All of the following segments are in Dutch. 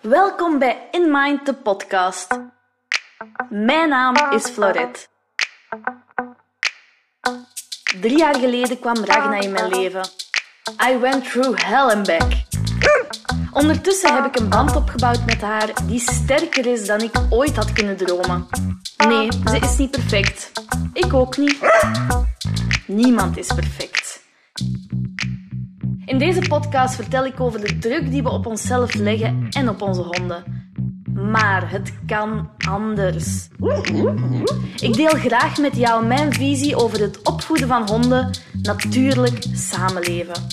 Welkom bij In Mind, de podcast. Mijn naam is Florette. Drie jaar geleden kwam Ragna in mijn leven. I went through hell and back. Ondertussen heb ik een band opgebouwd met haar die sterker is dan ik ooit had kunnen dromen. Nee, ze is niet perfect. Ik ook niet. Niemand is perfect. In deze podcast vertel ik over de druk die we op onszelf leggen en op onze honden. Maar het kan anders. Ik deel graag met jou mijn visie over het opvoeden van honden, natuurlijk samenleven.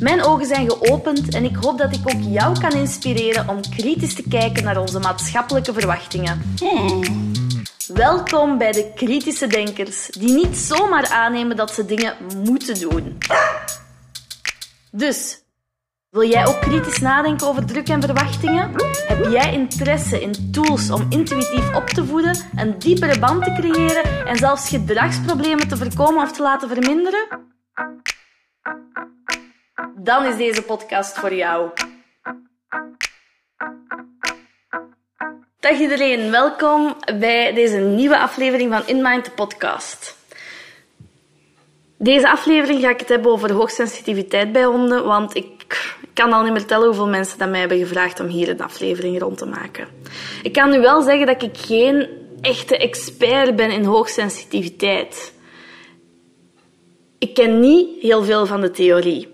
Mijn ogen zijn geopend en ik hoop dat ik ook jou kan inspireren om kritisch te kijken naar onze maatschappelijke verwachtingen. Welkom bij de kritische denkers, die niet zomaar aannemen dat ze dingen moeten doen. Dus, wil jij ook kritisch nadenken over druk en verwachtingen? Heb jij interesse in tools om intuïtief op te voeden, een diepere band te creëren en zelfs gedragsproblemen te voorkomen of te laten verminderen? Dan is deze podcast voor jou. Dag iedereen, welkom bij deze nieuwe aflevering van In Mind, de podcast. Deze aflevering ga ik het hebben over hoogsensitiviteit bij honden, want ik kan al niet meer tellen hoeveel mensen dat mij hebben gevraagd om hier een aflevering rond te maken. Ik kan nu wel zeggen dat ik geen echte expert ben in hoogsensitiviteit. Ik ken niet heel veel van de theorie.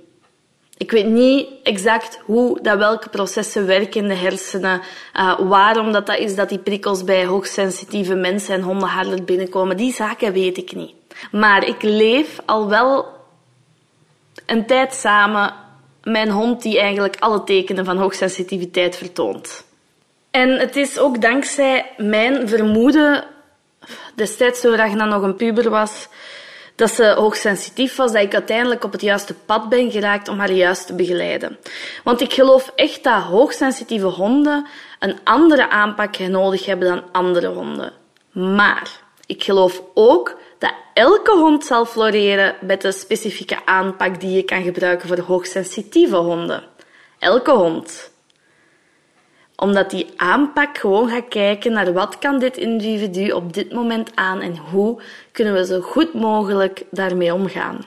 Ik weet niet exact hoe dat welke processen werken in de hersenen, uh, waarom dat, dat is dat die prikkels bij hoogsensitieve mensen en honden harder binnenkomen. Die zaken weet ik niet. Maar ik leef al wel een tijd samen met een hond die eigenlijk alle tekenen van hoogsensitiviteit vertoont. En het is ook dankzij mijn vermoeden, destijds toen Ragna nog een puber was, dat ze hoogsensitief was, dat ik uiteindelijk op het juiste pad ben geraakt om haar juist te begeleiden. Want ik geloof echt dat hoogsensitieve honden een andere aanpak nodig hebben dan andere honden. Maar ik geloof ook dat elke hond zal floreren met de specifieke aanpak die je kan gebruiken voor hoogsensitieve honden. Elke hond omdat die aanpak gewoon gaat kijken naar wat kan dit individu op dit moment aan en hoe kunnen we zo goed mogelijk daarmee omgaan.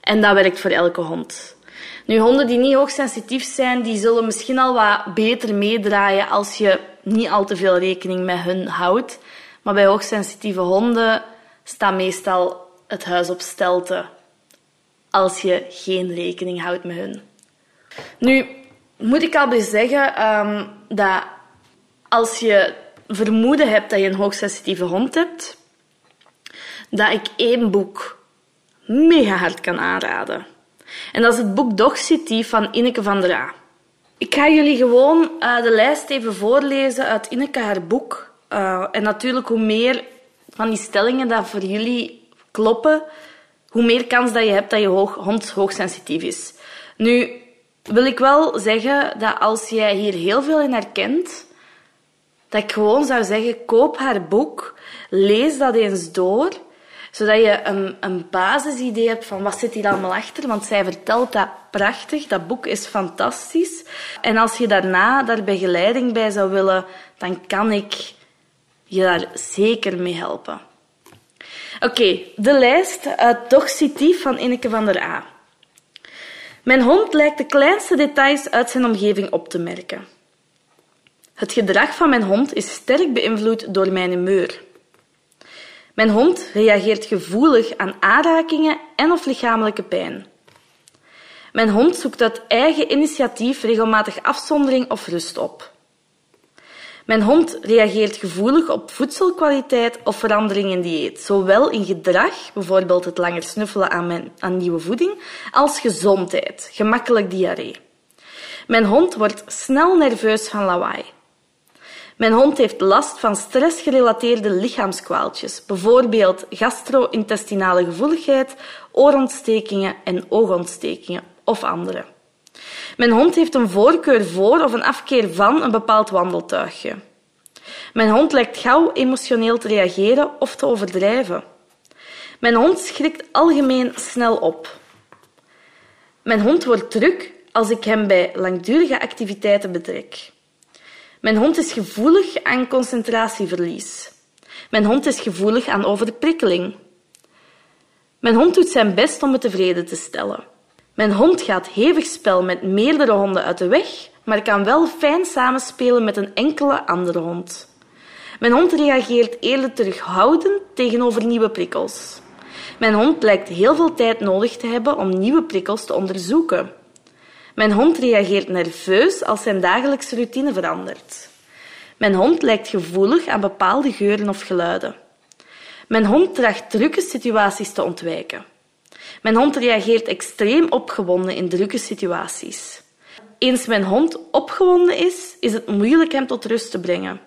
En dat werkt voor elke hond. Nu, honden die niet hoogsensitief zijn, die zullen misschien al wat beter meedraaien als je niet al te veel rekening met hun houdt. Maar bij hoogsensitieve honden staat meestal het huis op stelte als je geen rekening houdt met hun. Nu, moet ik al bij zeggen um, dat als je vermoeden hebt dat je een hoogsensitieve hond hebt, dat ik één boek mega hard kan aanraden. En dat is het boek Dogcity van Ineke van der A. Ik ga jullie gewoon uh, de lijst even voorlezen uit Ineke haar boek. Uh, en natuurlijk, hoe meer van die stellingen dat voor jullie kloppen, hoe meer kans dat je hebt dat je hoog, hond hoogsensitief is. Nu, wil ik wel zeggen dat als jij hier heel veel in herkent, dat ik gewoon zou zeggen, koop haar boek, lees dat eens door, zodat je een, een basisidee hebt van wat zit hier allemaal achter, want zij vertelt dat prachtig, dat boek is fantastisch. En als je daarna daar begeleiding bij zou willen, dan kan ik je daar zeker mee helpen. Oké, de lijst uit Toxitief van Ineke van der A. Mijn hond lijkt de kleinste details uit zijn omgeving op te merken. Het gedrag van mijn hond is sterk beïnvloed door mijn humeur. Mijn hond reageert gevoelig aan aanrakingen en of lichamelijke pijn. Mijn hond zoekt uit eigen initiatief regelmatig afzondering of rust op. Mijn hond reageert gevoelig op voedselkwaliteit of verandering in dieet, zowel in gedrag, bijvoorbeeld het langer snuffelen aan, mijn, aan nieuwe voeding, als gezondheid, gemakkelijk diarree. Mijn hond wordt snel nerveus van lawaai. Mijn hond heeft last van stressgerelateerde lichaamskwaaltjes, bijvoorbeeld gastro-intestinale gevoeligheid, oorontstekingen en oogontstekingen of andere. Mijn hond heeft een voorkeur voor of een afkeer van een bepaald wandeltuigje. Mijn hond lijkt gauw emotioneel te reageren of te overdrijven. Mijn hond schrikt algemeen snel op. Mijn hond wordt druk als ik hem bij langdurige activiteiten betrek. Mijn hond is gevoelig aan concentratieverlies. Mijn hond is gevoelig aan overprikkeling. Mijn hond doet zijn best om me tevreden te stellen. Mijn hond gaat hevig spel met meerdere honden uit de weg, maar kan wel fijn samenspelen met een enkele andere hond. Mijn hond reageert eerder terughoudend tegenover nieuwe prikkels. Mijn hond lijkt heel veel tijd nodig te hebben om nieuwe prikkels te onderzoeken. Mijn hond reageert nerveus als zijn dagelijkse routine verandert. Mijn hond lijkt gevoelig aan bepaalde geuren of geluiden. Mijn hond tracht drukke situaties te ontwijken. Mijn hond reageert extreem opgewonden in drukke situaties. Eens mijn hond opgewonden is, is het moeilijk hem tot rust te brengen.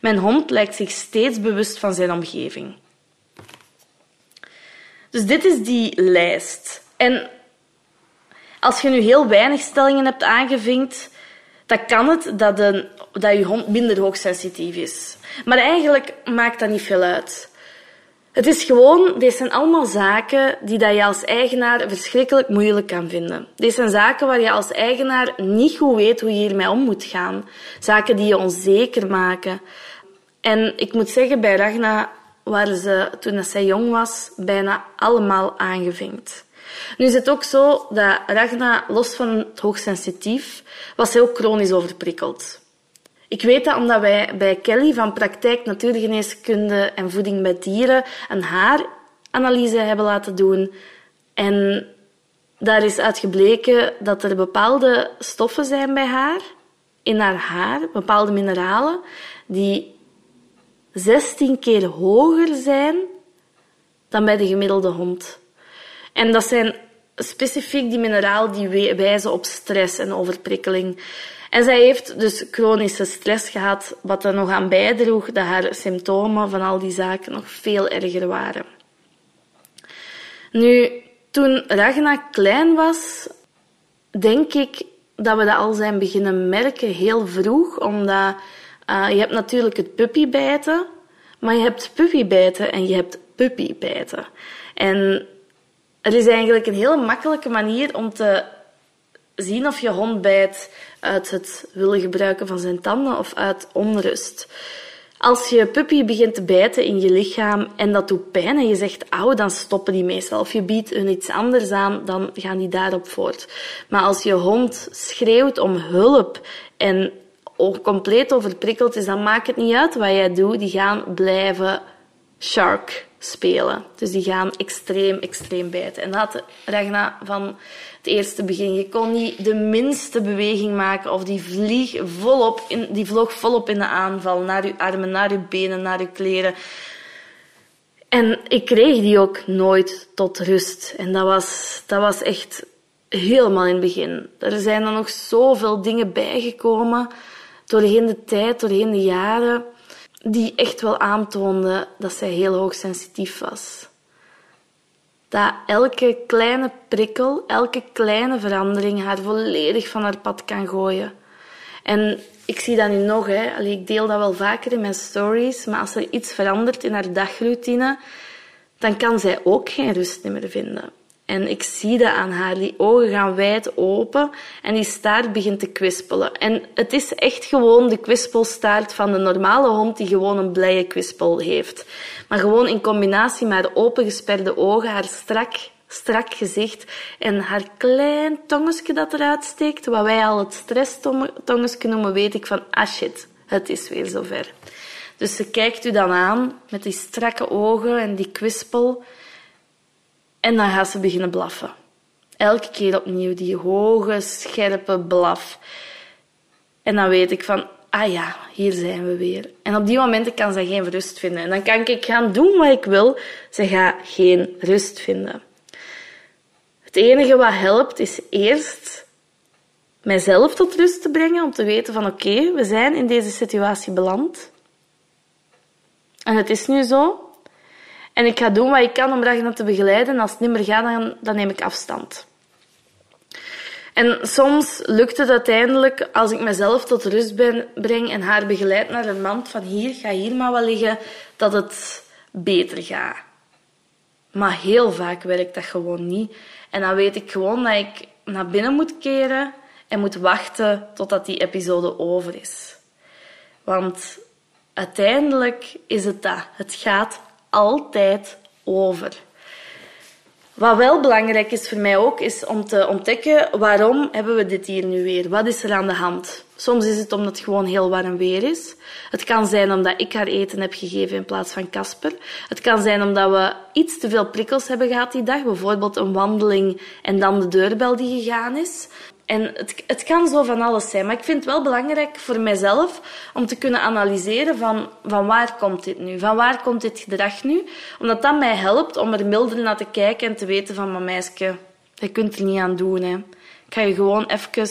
Mijn hond lijkt zich steeds bewust van zijn omgeving. Dus dit is die lijst. En als je nu heel weinig stellingen hebt aangevinkt, dan kan het dat, een, dat je hond minder hoogsensitief is. Maar eigenlijk maakt dat niet veel uit. Het is gewoon, deze zijn allemaal zaken die dat je als eigenaar verschrikkelijk moeilijk kan vinden. Deze zijn zaken waar je als eigenaar niet goed weet hoe je hiermee om moet gaan. Zaken die je onzeker maken. En ik moet zeggen, bij Ragna waren ze, toen zij jong was, bijna allemaal aangevinkt. Nu is het ook zo dat Ragna, los van het hoogsensitief, was ook chronisch overprikkeld. Ik weet dat omdat wij bij Kelly van Praktijk Natuurgeneeskunde en Voeding bij Dieren een haaranalyse hebben laten doen. En daar is uitgebleken dat er bepaalde stoffen zijn bij haar, in haar haar, bepaalde mineralen, die 16 keer hoger zijn dan bij de gemiddelde hond. En dat zijn specifiek die mineralen die wijzen op stress en overprikkeling. En zij heeft dus chronische stress gehad, wat er nog aan bijdroeg dat haar symptomen van al die zaken nog veel erger waren. Nu, toen Ragna klein was, denk ik dat we dat al zijn beginnen merken heel vroeg, omdat uh, je hebt natuurlijk het puppybijten, maar je hebt puppybijten en je hebt puppybijten. En er is eigenlijk een hele makkelijke manier om te zien of je hond bijt uit het willen gebruiken van zijn tanden of uit onrust. Als je puppy begint te bijten in je lichaam en dat doet pijn en je zegt auw, dan stoppen die meestal. Of je biedt hun iets anders aan, dan gaan die daarop voort. Maar als je hond schreeuwt om hulp en compleet overprikkeld is, dan maakt het niet uit wat jij doet. Die gaan blijven shark spelen. Dus die gaan extreem, extreem bijten. En dat had Ragna van eerste begin. Je kon niet de minste beweging maken of die, vlieg volop in, die vloog volop in de aanval. Naar je armen, naar je benen, naar je kleren. En ik kreeg die ook nooit tot rust. En dat was, dat was echt helemaal in het begin. Er zijn dan nog zoveel dingen bijgekomen doorheen de tijd, doorheen de jaren die echt wel aantoonde dat zij heel hoogsensitief was. Dat elke kleine prikkel, elke kleine verandering haar volledig van haar pad kan gooien. En ik zie dat nu nog, hè. Allee, ik deel dat wel vaker in mijn stories, maar als er iets verandert in haar dagroutine, dan kan zij ook geen rust meer vinden. En ik zie dat aan haar. Die ogen gaan wijd open en die staart begint te kwispelen. En het is echt gewoon de kwispelstaart van de normale hond die gewoon een blije kwispel heeft. Maar gewoon in combinatie met haar opengesperde ogen, haar strak, strak gezicht en haar klein tongetje dat eruit steekt, wat wij al het stresstongetje noemen, weet ik van, ah shit, het is weer zover. Dus ze kijkt u dan aan met die strakke ogen en die kwispel. En dan gaat ze beginnen blaffen. Elke keer opnieuw die hoge, scherpe blaf. En dan weet ik van, ah ja, hier zijn we weer. En op die momenten kan ze geen rust vinden. En dan kan ik gaan doen wat ik wil. Ze gaat geen rust vinden. Het enige wat helpt is eerst mijzelf tot rust te brengen. Om te weten van oké, we zijn in deze situatie beland. En het is nu zo. En ik ga doen wat ik kan om Ragnar te begeleiden. En als het niet meer gaat, dan, dan neem ik afstand. En soms lukt het uiteindelijk, als ik mezelf tot rust ben, breng en haar begeleid naar een mand van hier, ga hier maar wel liggen, dat het beter gaat. Maar heel vaak werkt dat gewoon niet. En dan weet ik gewoon dat ik naar binnen moet keren en moet wachten totdat die episode over is. Want uiteindelijk is het dat. Het gaat altijd over. Wat wel belangrijk is voor mij ook, is om te ontdekken waarom hebben we dit hier nu weer? Wat is er aan de hand? Soms is het omdat het gewoon heel warm weer is. Het kan zijn omdat ik haar eten heb gegeven in plaats van Casper. Het kan zijn omdat we iets te veel prikkels hebben gehad die dag. Bijvoorbeeld een wandeling en dan de deurbel die gegaan is. En het, het kan zo van alles zijn. Maar ik vind het wel belangrijk voor mijzelf om te kunnen analyseren van, van waar komt dit nu? Van waar komt dit gedrag nu? Omdat dat mij helpt om er milder naar te kijken en te weten van, mijn meisje, je kunt er niet aan doen. Hè. Ik ga je gewoon even,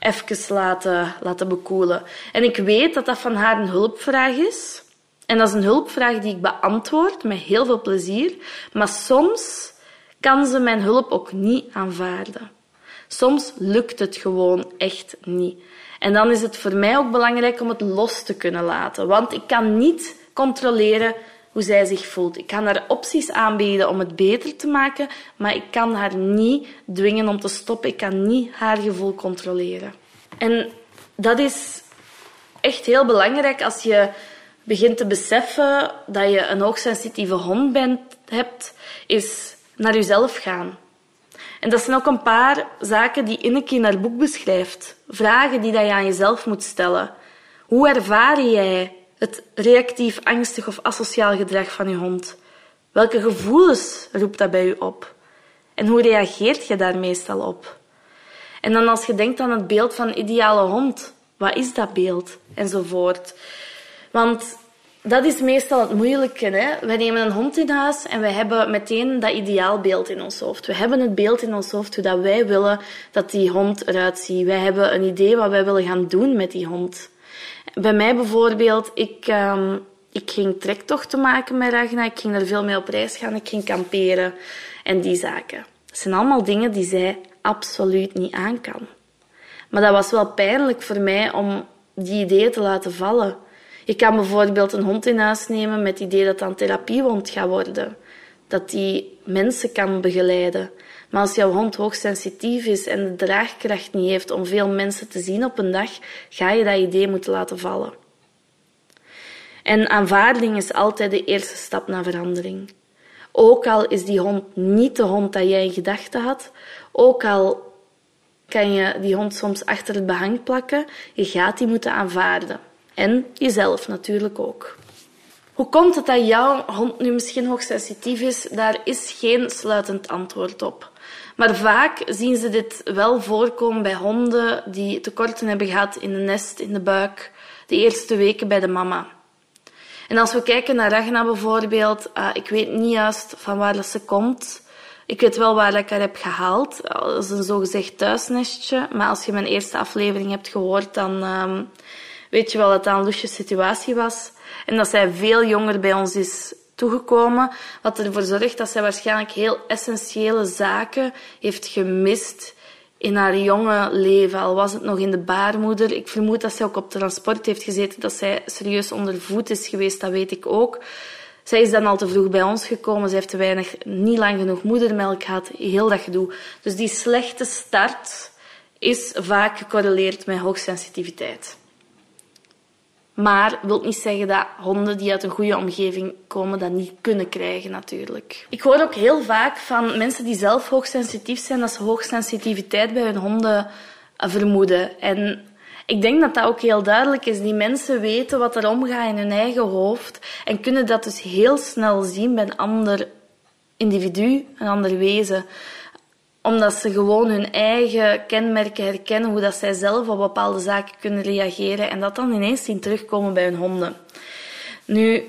even laten, laten bekoelen. En ik weet dat dat van haar een hulpvraag is. En dat is een hulpvraag die ik beantwoord met heel veel plezier. Maar soms kan ze mijn hulp ook niet aanvaarden. Soms lukt het gewoon echt niet. En dan is het voor mij ook belangrijk om het los te kunnen laten. Want ik kan niet controleren hoe zij zich voelt. Ik kan haar opties aanbieden om het beter te maken, maar ik kan haar niet dwingen om te stoppen. Ik kan niet haar gevoel controleren. En dat is echt heel belangrijk als je begint te beseffen dat je een hoogsensitieve hond bent, hebt, is naar jezelf gaan. En dat zijn ook een paar zaken die Inneke in haar boek beschrijft. Vragen die dat je aan jezelf moet stellen. Hoe ervaar jij het reactief angstig of asociaal gedrag van je hond? Welke gevoelens roept dat bij je op? En hoe reageert je daar meestal op? En dan als je denkt aan het beeld van ideale hond, wat is dat beeld? Enzovoort. Want dat is meestal het moeilijke. Hè? Wij nemen een hond in huis en wij hebben meteen dat ideaalbeeld in ons hoofd. We hebben het beeld in ons hoofd hoe dat wij willen dat die hond eruit ziet. Wij hebben een idee wat wij willen gaan doen met die hond. Bij mij bijvoorbeeld, ik, um, ik ging trektochten maken met Ragna. Ik ging er veel mee op reis gaan. Ik ging kamperen en die zaken. Dat zijn allemaal dingen die zij absoluut niet aan kan. Maar dat was wel pijnlijk voor mij om die ideeën te laten vallen. Je kan bijvoorbeeld een hond in huis nemen met het idee dat dat een therapiehond gaat worden. Dat die mensen kan begeleiden. Maar als jouw hond hoogsensitief is en de draagkracht niet heeft om veel mensen te zien op een dag, ga je dat idee moeten laten vallen. En aanvaarding is altijd de eerste stap naar verandering. Ook al is die hond niet de hond dat jij in gedachten had, ook al kan je die hond soms achter het behang plakken, je gaat die moeten aanvaarden. En jezelf natuurlijk ook. Hoe komt het dat jouw hond nu misschien hoogsensitief is? Daar is geen sluitend antwoord op. Maar vaak zien ze dit wel voorkomen bij honden die tekorten hebben gehad in de nest, in de buik, de eerste weken bij de mama. En als we kijken naar Ragna bijvoorbeeld, uh, ik weet niet juist van waar ze komt. Ik weet wel waar ik haar heb gehaald. Dat is een zogezegd thuisnestje. Maar als je mijn eerste aflevering hebt gehoord, dan... Uh, weet je wel dat dat een lusje situatie was. En dat zij veel jonger bij ons is toegekomen, wat ervoor zorgt dat zij waarschijnlijk heel essentiële zaken heeft gemist in haar jonge leven. Al was het nog in de baarmoeder. Ik vermoed dat zij ook op transport heeft gezeten, dat zij serieus onder voet is geweest, dat weet ik ook. Zij is dan al te vroeg bij ons gekomen. Ze heeft te weinig, niet lang genoeg moedermelk gehad. Heel dat gedoe. Dus die slechte start is vaak gecorreleerd met hoogsensitiviteit. Maar wil niet zeggen dat honden die uit een goede omgeving komen dat niet kunnen krijgen natuurlijk. Ik hoor ook heel vaak van mensen die zelf hoogsensitief zijn dat ze hoogsensitiviteit bij hun honden vermoeden. En ik denk dat dat ook heel duidelijk is. Die mensen weten wat er omgaat in hun eigen hoofd en kunnen dat dus heel snel zien bij een ander individu, een ander wezen omdat ze gewoon hun eigen kenmerken herkennen, hoe dat zij zelf op bepaalde zaken kunnen reageren en dat dan ineens zien terugkomen bij hun honden. Nu,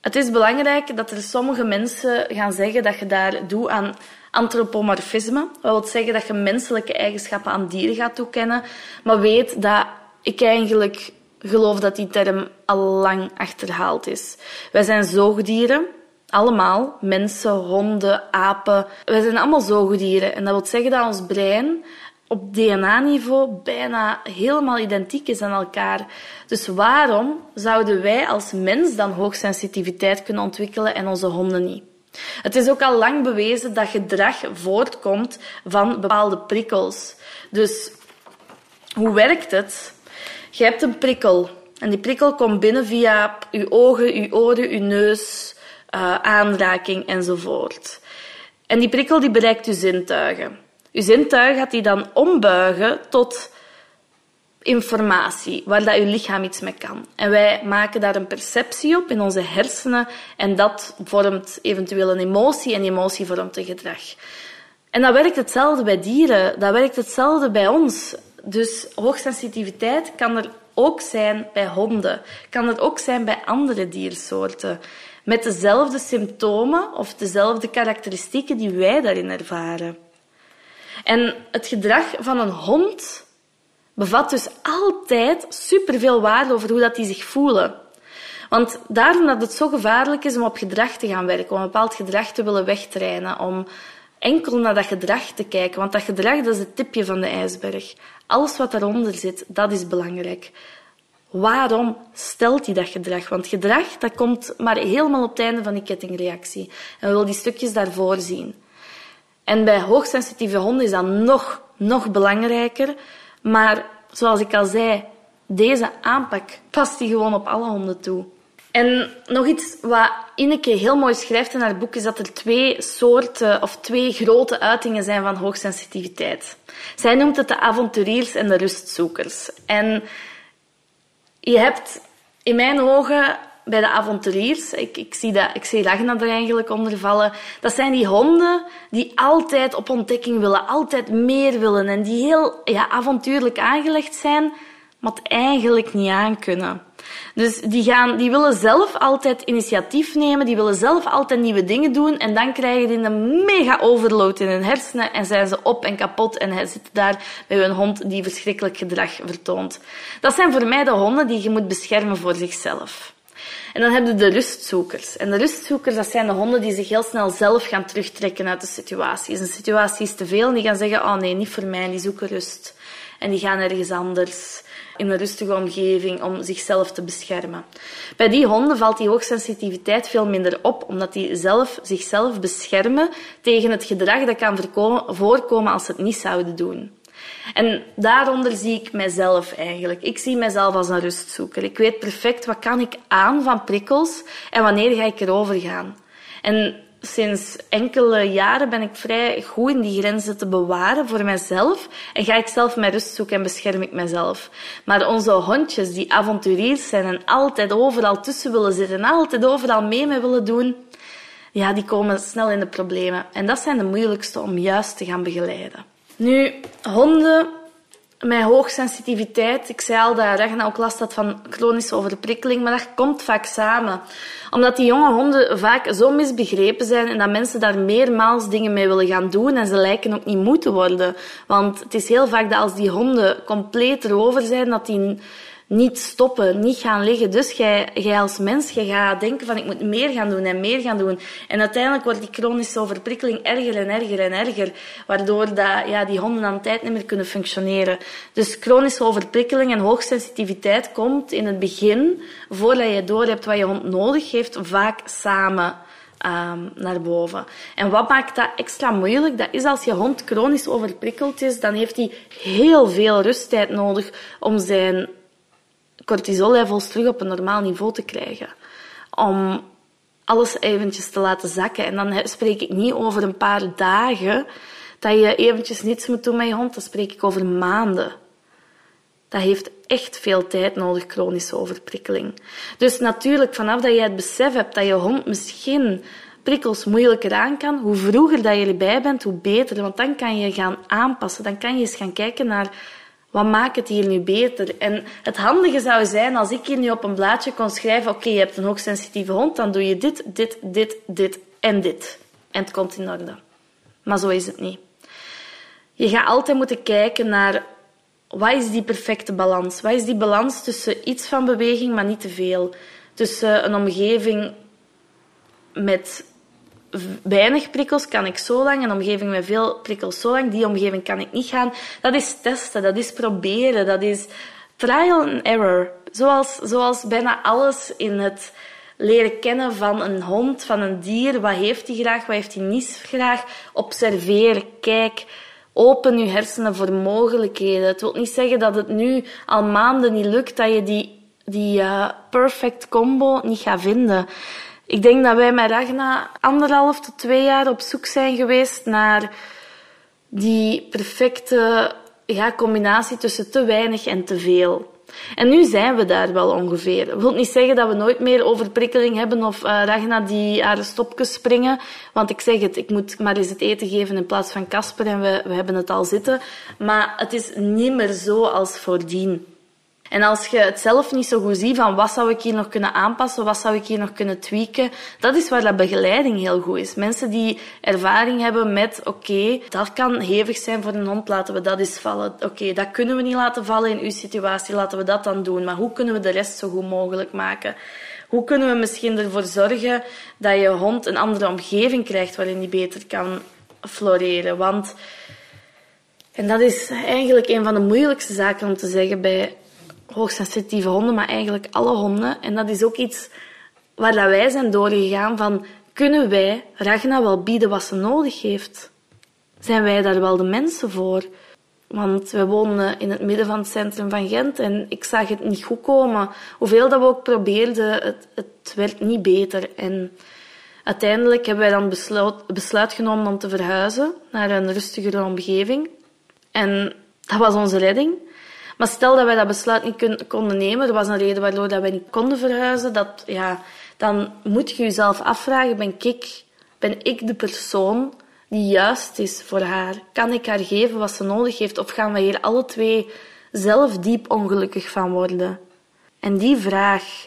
het is belangrijk dat er sommige mensen gaan zeggen dat je daar doet aan antropomorfisme. Dat wil zeggen dat je menselijke eigenschappen aan dieren gaat toekennen, maar weet dat ik eigenlijk geloof dat die term al lang achterhaald is. Wij zijn zoogdieren allemaal, mensen, honden, apen. Wij zijn allemaal zoogdieren. En dat wil zeggen dat ons brein op DNA-niveau bijna helemaal identiek is aan elkaar. Dus waarom zouden wij als mens dan hoogsensitiviteit kunnen ontwikkelen en onze honden niet? Het is ook al lang bewezen dat gedrag voortkomt van bepaalde prikkels. Dus hoe werkt het? Je hebt een prikkel. En die prikkel komt binnen via je ogen, je oren, je neus, uh, aanraking enzovoort. En die prikkel die bereikt je zintuigen. Je zintuig gaat die dan ombuigen tot informatie waar dat je lichaam iets mee kan. En wij maken daar een perceptie op in onze hersenen en dat vormt eventueel een emotie en emotie vormt een gedrag. En dat werkt hetzelfde bij dieren, dat werkt hetzelfde bij ons. Dus hoogsensitiviteit kan er ook zijn bij honden, kan er ook zijn bij andere diersoorten. Met dezelfde symptomen of dezelfde karakteristieken die wij daarin ervaren. En het gedrag van een hond bevat dus altijd superveel waarde over hoe dat die zich voelen. Want daarom dat het zo gevaarlijk is om op gedrag te gaan werken, om een bepaald gedrag te willen wegtrainen, om enkel naar dat gedrag te kijken. Want dat gedrag dat is het tipje van de ijsberg. Alles wat daaronder zit, dat is belangrijk. Waarom stelt hij dat gedrag? Want gedrag dat komt maar helemaal op het einde van die kettingreactie. En we willen die stukjes daarvoor zien. En bij hoogsensitieve honden is dat nog, nog belangrijker. Maar zoals ik al zei, deze aanpak past die gewoon op alle honden toe. En nog iets wat Ineke heel mooi schrijft in haar boek is dat er twee soorten of twee grote uitingen zijn van hoogsensitiviteit. Zij noemt het de avonturiers en de rustzoekers. En je hebt in mijn ogen bij de avonturiers, ik, ik, zie dat, ik zie Ragna er eigenlijk onder vallen, dat zijn die honden die altijd op ontdekking willen, altijd meer willen en die heel ja, avontuurlijk aangelegd zijn, het eigenlijk niet aankunnen. Dus die, gaan, die willen zelf altijd initiatief nemen, die willen zelf altijd nieuwe dingen doen en dan krijgen die een mega overload in hun hersenen en zijn ze op en kapot en zitten daar bij hun hond die verschrikkelijk gedrag vertoont. Dat zijn voor mij de honden die je moet beschermen voor zichzelf. En dan heb je de rustzoekers. En de rustzoekers, dat zijn de honden die zich heel snel zelf gaan terugtrekken uit de situatie. Is een situatie is te veel en die gaan zeggen, oh nee, niet voor mij, die zoeken rust. En die gaan ergens anders in een rustige omgeving om zichzelf te beschermen. Bij die honden valt die hoogsensitiviteit veel minder op, omdat die zelf, zichzelf beschermen tegen het gedrag dat kan voorkomen als ze het niet zouden doen. En daaronder zie ik mijzelf eigenlijk. Ik zie mijzelf als een rustzoeker. Ik weet perfect wat kan ik aan van prikkels en wanneer ga ik erover gaan. En sinds enkele jaren ben ik vrij goed in die grenzen te bewaren voor mezelf en ga ik zelf mijn rust zoeken en bescherm ik mezelf. Maar onze hondjes die avonturiers zijn en altijd overal tussen willen zitten en altijd overal mee mee willen doen, ja, die komen snel in de problemen. En dat zijn de moeilijkste om juist te gaan begeleiden. Nu, honden met hoogsensitiviteit, ik zei al dat Ragna ook last had van chronische overprikkeling, maar dat komt vaak samen. Omdat die jonge honden vaak zo misbegrepen zijn en dat mensen daar meermaals dingen mee willen gaan doen en ze lijken ook niet moeten worden. Want het is heel vaak dat als die honden compleet erover zijn, dat die niet stoppen, niet gaan liggen. Dus jij, jij als mens, jij gaat denken van ik moet meer gaan doen en meer gaan doen. En uiteindelijk wordt die chronische overprikkeling erger en erger en erger, waardoor dat, ja, die honden aan tijd niet meer kunnen functioneren. Dus chronische overprikkeling en hoogsensitiviteit komt in het begin, voordat je door hebt wat je hond nodig heeft, vaak samen. Um, naar boven. En wat maakt dat extra moeilijk? Dat is als je hond chronisch overprikkeld is, dan heeft hij heel veel rusttijd nodig om zijn cortisollevels terug op een normaal niveau te krijgen. Om alles eventjes te laten zakken. En dan spreek ik niet over een paar dagen dat je eventjes niets moet doen met je hond. Dan spreek ik over maanden. Dat heeft echt veel tijd nodig, chronische overprikkeling. Dus natuurlijk, vanaf dat je het besef hebt dat je hond misschien prikkels moeilijker aan kan, hoe vroeger dat je erbij bent, hoe beter. Want dan kan je gaan aanpassen. Dan kan je eens gaan kijken naar wat maakt het hier nu beter? En het handige zou zijn als ik hier nu op een blaadje kon schrijven: Oké, je hebt een hoogsensitieve hond, dan doe je dit, dit, dit, dit en dit. En het komt in orde. Maar zo is het niet. Je gaat altijd moeten kijken naar wat is die perfecte balans? Wat is die balans tussen iets van beweging, maar niet te veel? Tussen een omgeving met weinig prikkels kan ik zo lang, een omgeving met veel prikkels zo lang, die omgeving kan ik niet gaan. Dat is testen, dat is proberen, dat is trial and error. Zoals, zoals bijna alles in het leren kennen van een hond, van een dier. Wat heeft hij graag, wat heeft hij niet graag? Observeer, kijk. Open je hersenen voor mogelijkheden. Het wil niet zeggen dat het nu al maanden niet lukt, dat je die, die uh, perfect combo niet gaat vinden. Ik denk dat wij met Ragna anderhalf tot twee jaar op zoek zijn geweest naar die perfecte ja, combinatie tussen te weinig en te veel. En nu zijn we daar wel ongeveer. Dat wil niet zeggen dat we nooit meer overprikkeling hebben of uh, Ragna die haar stopjes springen. Want ik zeg het, ik moet maar eens het eten geven in plaats van Casper en we, we hebben het al zitten. Maar het is niet meer zo als voordien. En als je het zelf niet zo goed ziet van wat zou ik hier nog kunnen aanpassen, wat zou ik hier nog kunnen tweaken, dat is waar dat begeleiding heel goed is. Mensen die ervaring hebben met, oké, dat kan hevig zijn voor een hond, laten we dat eens vallen. Oké, dat kunnen we niet laten vallen in uw situatie, laten we dat dan doen. Maar hoe kunnen we de rest zo goed mogelijk maken? Hoe kunnen we misschien ervoor zorgen dat je hond een andere omgeving krijgt waarin die beter kan floreren? Want, en dat is eigenlijk een van de moeilijkste zaken om te zeggen bij hoogsensitieve honden, maar eigenlijk alle honden. En dat is ook iets waar dat wij zijn doorgegaan van, kunnen wij Ragna wel bieden wat ze nodig heeft? Zijn wij daar wel de mensen voor? Want we wonen in het midden van het centrum van Gent en ik zag het niet goed komen. Hoeveel dat we ook probeerden, het, het werd niet beter. En uiteindelijk hebben wij dan besluit, besluit genomen om te verhuizen naar een rustigere omgeving. En dat was onze redding. Maar stel dat wij dat besluit niet konden nemen, er was een reden waardoor dat wij niet konden verhuizen, dat, ja, dan moet je jezelf afvragen, ben ik, ben ik de persoon die juist is voor haar? Kan ik haar geven wat ze nodig heeft? Of gaan we hier alle twee zelf diep ongelukkig van worden? En die vraag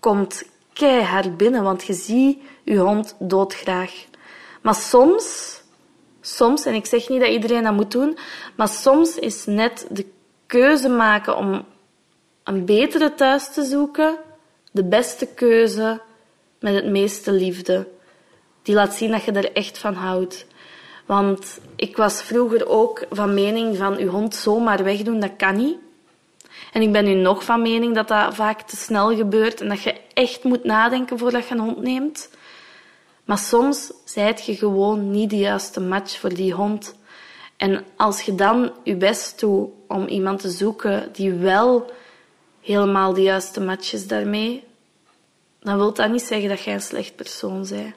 komt keihard binnen, want je ziet je hond doodgraag. Maar soms, soms, en ik zeg niet dat iedereen dat moet doen, maar soms is net de keuze maken om een betere thuis te zoeken, de beste keuze met het meeste liefde. Die laat zien dat je er echt van houdt. Want ik was vroeger ook van mening van uw hond zomaar wegdoen, dat kan niet. En ik ben nu nog van mening dat dat vaak te snel gebeurt en dat je echt moet nadenken voordat je een hond neemt. Maar soms zijt je gewoon niet de juiste match voor die hond. En als je dan je best doet om iemand te zoeken die wel helemaal de juiste match is daarmee, dan wil dat niet zeggen dat jij een slecht persoon bent.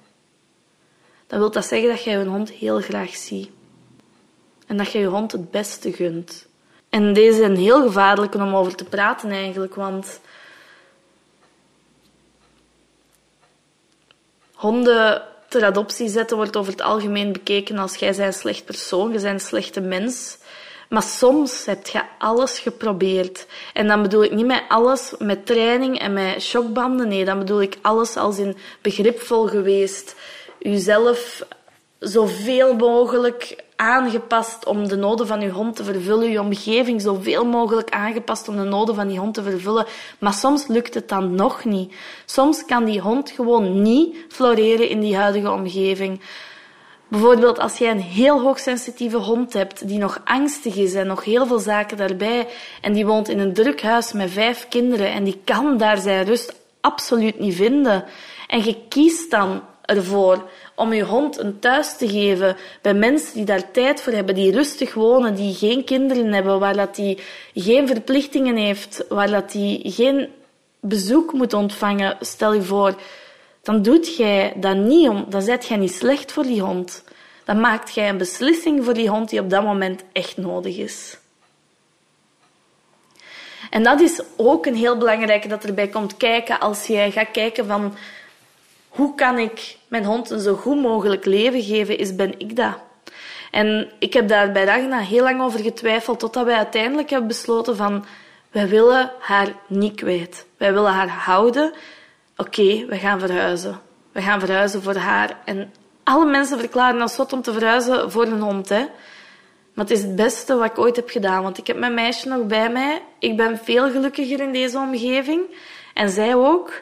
Dan wil dat zeggen dat jij je hond heel graag ziet. En dat je je hond het beste gunt. En deze zijn heel gevaarlijk om over te praten eigenlijk, want honden ter adoptie zetten wordt over het algemeen bekeken als jij bent een slecht persoon, je bent een slechte mens. Maar soms heb je alles geprobeerd. En dan bedoel ik niet met alles met training en met shockbanden. Nee, dan bedoel ik alles als in begripvol geweest. Uzelf zoveel mogelijk aangepast om de noden van je hond te vervullen. Je omgeving zoveel mogelijk aangepast om de noden van die hond te vervullen. Maar soms lukt het dan nog niet. Soms kan die hond gewoon niet floreren in die huidige omgeving. Bijvoorbeeld als jij een heel hoogsensitieve hond hebt die nog angstig is en nog heel veel zaken daarbij en die woont in een druk huis met vijf kinderen en die kan daar zijn rust absoluut niet vinden. En je kiest dan ervoor om je hond een thuis te geven bij mensen die daar tijd voor hebben, die rustig wonen, die geen kinderen hebben, waar dat die geen verplichtingen heeft, waar dat die geen bezoek moet ontvangen, stel je voor, dan doet jij dat niet om, dan zet jij niet slecht voor die hond. Dan maakt jij een beslissing voor die hond die op dat moment echt nodig is. En dat is ook een heel belangrijke dat erbij komt kijken als jij gaat kijken van hoe kan ik mijn hond een zo goed mogelijk leven geven, is ben ik dat. En ik heb daar bij Ragna heel lang over getwijfeld, totdat wij uiteindelijk hebben besloten van, wij willen haar niet kwijt. Wij willen haar houden. Oké, we gaan verhuizen. We gaan verhuizen voor haar. En alle mensen verklaren als zot om te verhuizen voor een hond, hè. Maar het is het beste wat ik ooit heb gedaan, want ik heb mijn meisje nog bij mij. Ik ben veel gelukkiger in deze omgeving. En zij ook.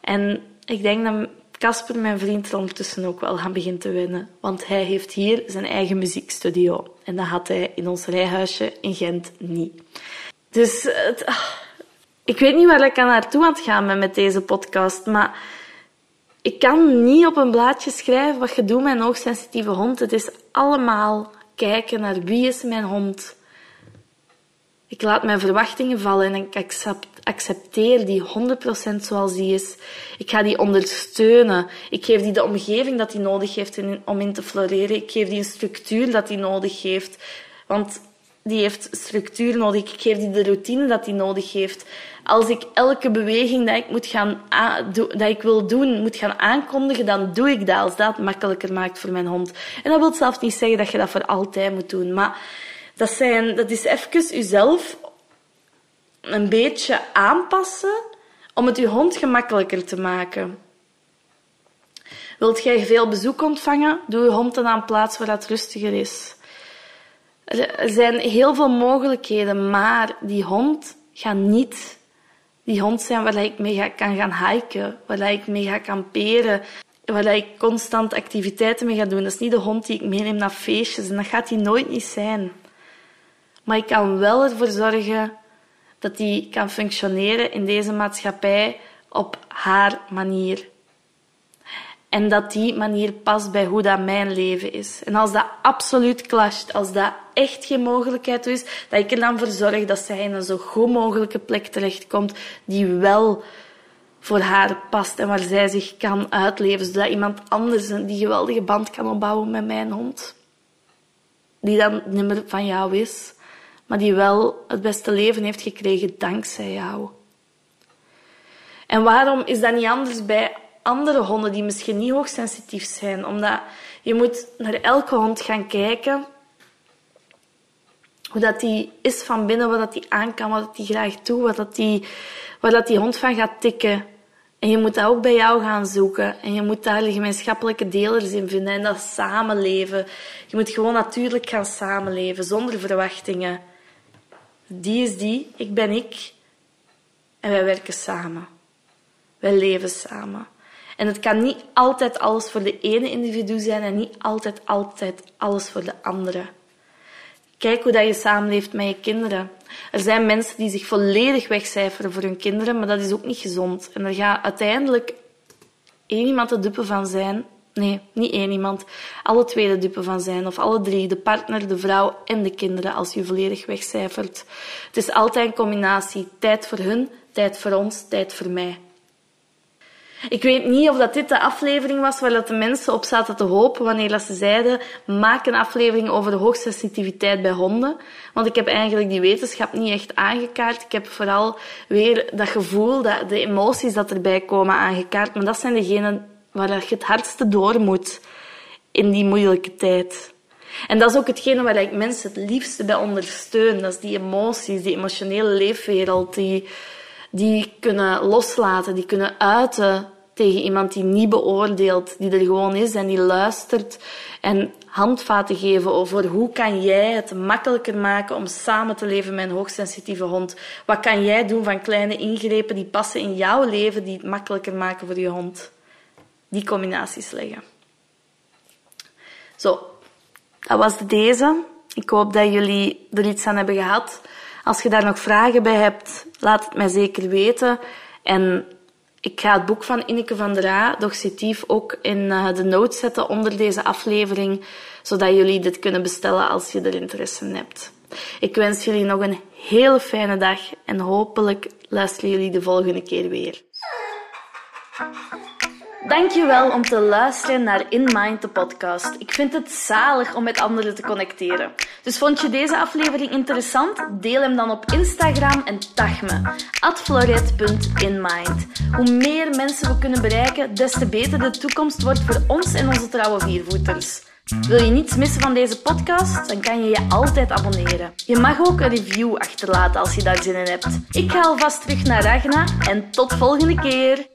En ik denk dat Casper, mijn vriend, er ondertussen ook wel gaan beginnen te winnen. Want hij heeft hier zijn eigen muziekstudio. En dat had hij in ons rijhuisje in Gent niet. Dus het, ah, ik weet niet waar ik aan naartoe aan het gaan met deze podcast. Maar Ik kan niet op een blaadje schrijven wat je doet met een hoogsensitieve hond. Het is allemaal kijken naar wie is mijn hond. Ik laat mijn verwachtingen vallen en ik accepteer die 100% zoals die is. Ik ga die ondersteunen. Ik geef die de omgeving dat die nodig heeft om in te floreren. Ik geef die een structuur dat die nodig heeft. Want die heeft structuur nodig. Ik geef die de routine dat die nodig heeft. Als ik elke beweging dat ik, moet gaan dat ik wil doen, moet gaan aankondigen, dan doe ik dat als dat makkelijker maakt voor mijn hond. En dat wil zelf niet zeggen dat je dat voor altijd moet doen. Maar dat, zijn, dat is even jezelf een beetje aanpassen om het je hond gemakkelijker te maken. Wilt jij veel bezoek ontvangen? Doe je hond dan aan een plaats waar het rustiger is. Er zijn heel veel mogelijkheden, maar die hond gaat niet die hond zijn waar ik mee kan gaan hiken, waar ik mee ga kamperen, waar ik constant activiteiten mee ga doen. Dat is niet de hond die ik meeneem naar feestjes en dat gaat die nooit niet zijn. Maar ik kan wel ervoor zorgen dat die kan functioneren in deze maatschappij op haar manier. En dat die manier past bij hoe dat mijn leven is. En als dat absoluut clasht, als dat echt geen mogelijkheid is, dat ik er dan voor zorg dat zij in een zo goed mogelijke plek terechtkomt die wel voor haar past en waar zij zich kan uitleven, zodat iemand anders die geweldige band kan opbouwen met mijn hond. Die dan niet meer van jou is, maar die wel het beste leven heeft gekregen dankzij jou. En waarom is dat niet anders bij andere honden die misschien niet hoogsensitief zijn? Omdat je moet naar elke hond gaan kijken hoe dat die is van binnen, wat dat die aan kan, wat dat die graag doet, wat dat die, waar dat die hond van gaat tikken. En je moet dat ook bij jou gaan zoeken. En je moet daar gemeenschappelijke delers in vinden en dat samenleven. Je moet gewoon natuurlijk gaan samenleven, zonder verwachtingen. Die is die, ik ben ik. En wij werken samen. Wij leven samen. En het kan niet altijd alles voor de ene individu zijn en niet altijd, altijd alles voor de andere. Kijk hoe dat je samenleeft met je kinderen. Er zijn mensen die zich volledig wegcijferen voor hun kinderen, maar dat is ook niet gezond. En er gaat uiteindelijk één iemand de dupe van zijn. Nee, niet één iemand. Alle twee de dupe van zijn. Of alle drie. De partner, de vrouw en de kinderen als je volledig wegcijfert. Het is altijd een combinatie. Tijd voor hun, tijd voor ons, tijd voor mij. Ik weet niet of dat dit de aflevering was waar dat de mensen op zaten te hopen wanneer ze zeiden maak een aflevering over de hoogsensitiviteit bij honden. Want ik heb eigenlijk die wetenschap niet echt aangekaart. Ik heb vooral weer dat gevoel, dat, de emoties dat erbij komen aangekaart. Maar dat zijn degenen waar je het hardste door moet in die moeilijke tijd. En dat is ook hetgene waar ik mensen het liefste bij ondersteun. Dat is die emoties, die emotionele leefwereld, die, die kunnen loslaten, die kunnen uiten tegen iemand die niet beoordeelt, die er gewoon is en die luistert en handvaten geven over hoe kan jij het makkelijker maken om samen te leven met een hoogsensitieve hond. Wat kan jij doen van kleine ingrepen die passen in jouw leven, die het makkelijker maken voor je hond. Die combinaties leggen. Zo, dat was deze. Ik hoop dat jullie er iets aan hebben gehad. Als je daar nog vragen bij hebt, laat het mij zeker weten. En ik ga het boek van Ineke van der A, Doxitief, ook in eh, de notes zetten onder deze aflevering, zodat jullie dit kunnen bestellen als je er interesse in hebt. Ik wens jullie nog een hele fijne dag en hopelijk luisteren jullie de volgende keer weer. Dankjewel om te luisteren naar In Mind, de podcast. Ik vind het zalig om met anderen te connecteren. Dus vond je deze aflevering interessant? Deel hem dan op Instagram en tag me. @floret.inmind. Hoe meer mensen we kunnen bereiken, des te beter de toekomst wordt voor ons en onze trouwe viervoeters. Wil je niets missen van deze podcast? Dan kan je je altijd abonneren. Je mag ook een review achterlaten als je daar zin in hebt. Ik ga alvast terug naar Ragna en tot volgende keer.